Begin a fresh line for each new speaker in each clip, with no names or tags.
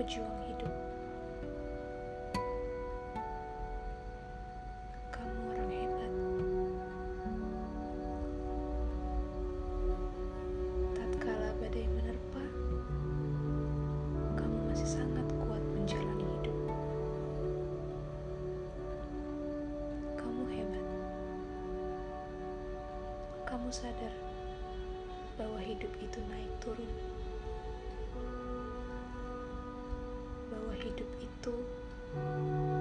pejuang hidup. Kamu orang hebat. Tatkala badai menerpa, kamu masih sangat kuat menjalani hidup. Kamu hebat. Kamu sadar bahwa hidup itu naik turun. Hidup itu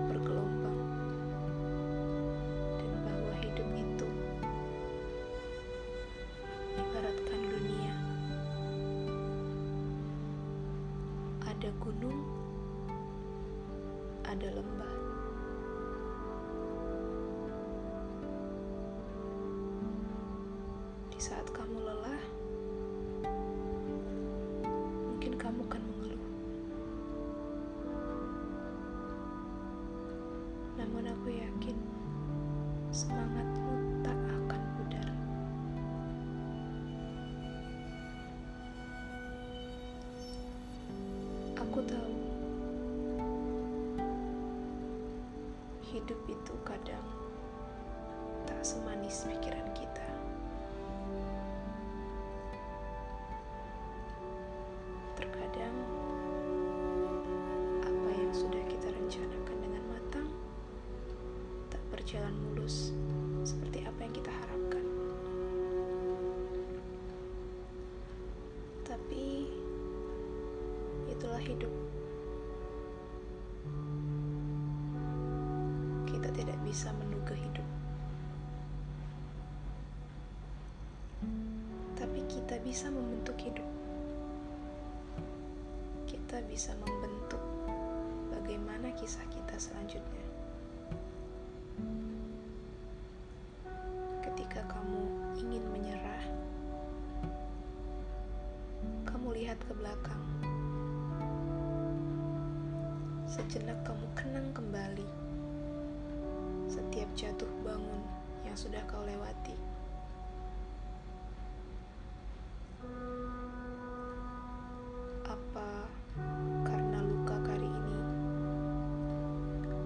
bergelombang. Dan bahwa hidup itu ibaratkan dunia. Ada gunung, ada lembah. Di saat kamu lelah, hidup itu kadang tak semanis pikiran kita. Terkadang apa yang sudah kita rencanakan dengan matang tak berjalan mulus bisa menduga hidup. Tapi kita bisa membentuk hidup. Kita bisa membentuk bagaimana kisah kita selanjutnya. Ketika kamu ingin menyerah, kamu lihat ke belakang. Sejenak kamu kenang kembali setiap jatuh bangun yang sudah kau lewati. Apa karena luka kali ini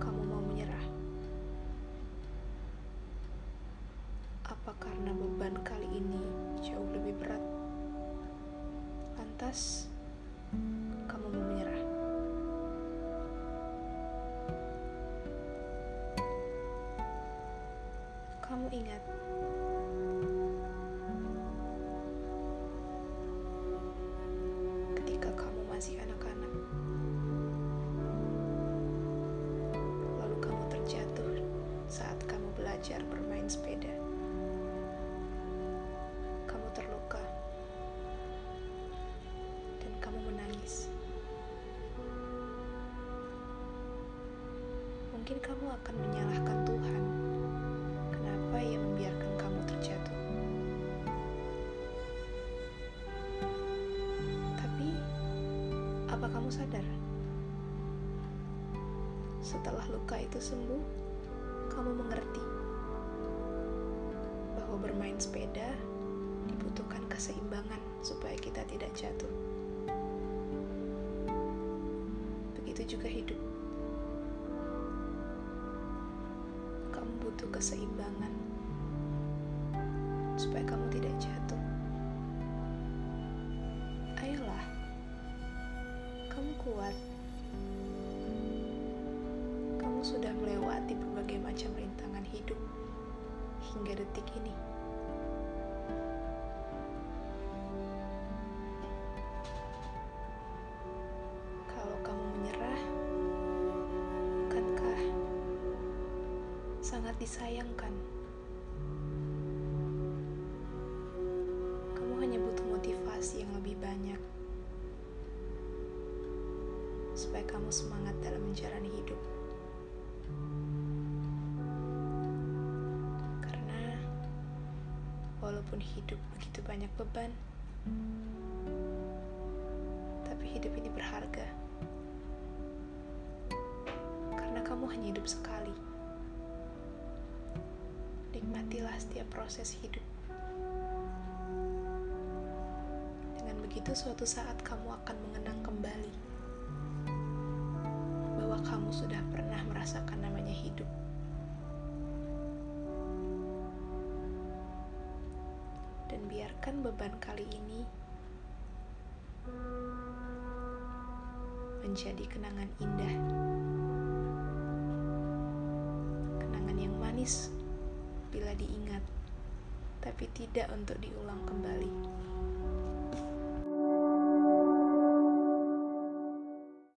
kamu mau menyerah? Apa karena beban kali ini jauh lebih berat? Lantas, Kamu ingat ketika kamu masih anak-anak, lalu kamu terjatuh saat kamu belajar bermain sepeda. Kamu terluka dan kamu menangis. Mungkin kamu akan menyalahkan Tuhan. Kenapa ia membiarkan kamu terjatuh? Tapi, apa kamu sadar? Setelah luka itu sembuh, kamu mengerti bahwa bermain sepeda dibutuhkan keseimbangan supaya kita tidak jatuh. Begitu juga hidup. Kamu butuh keseimbangan supaya kamu tidak jatuh. Ayolah, kamu kuat. Kamu sudah melewati berbagai macam rintangan hidup hingga detik ini. Kalau kamu menyerah, bukankah sangat disayangkan? Supaya kamu semangat dalam menjalani hidup. Karena walaupun hidup begitu banyak beban, tapi hidup ini berharga. Karena kamu hanya hidup sekali. Nikmatilah setiap proses hidup. Dengan begitu suatu saat kamu akan mengenang kembali kamu sudah pernah merasakan namanya hidup. Dan biarkan beban kali ini menjadi kenangan indah. Kenangan yang manis bila diingat, tapi tidak untuk diulang kembali.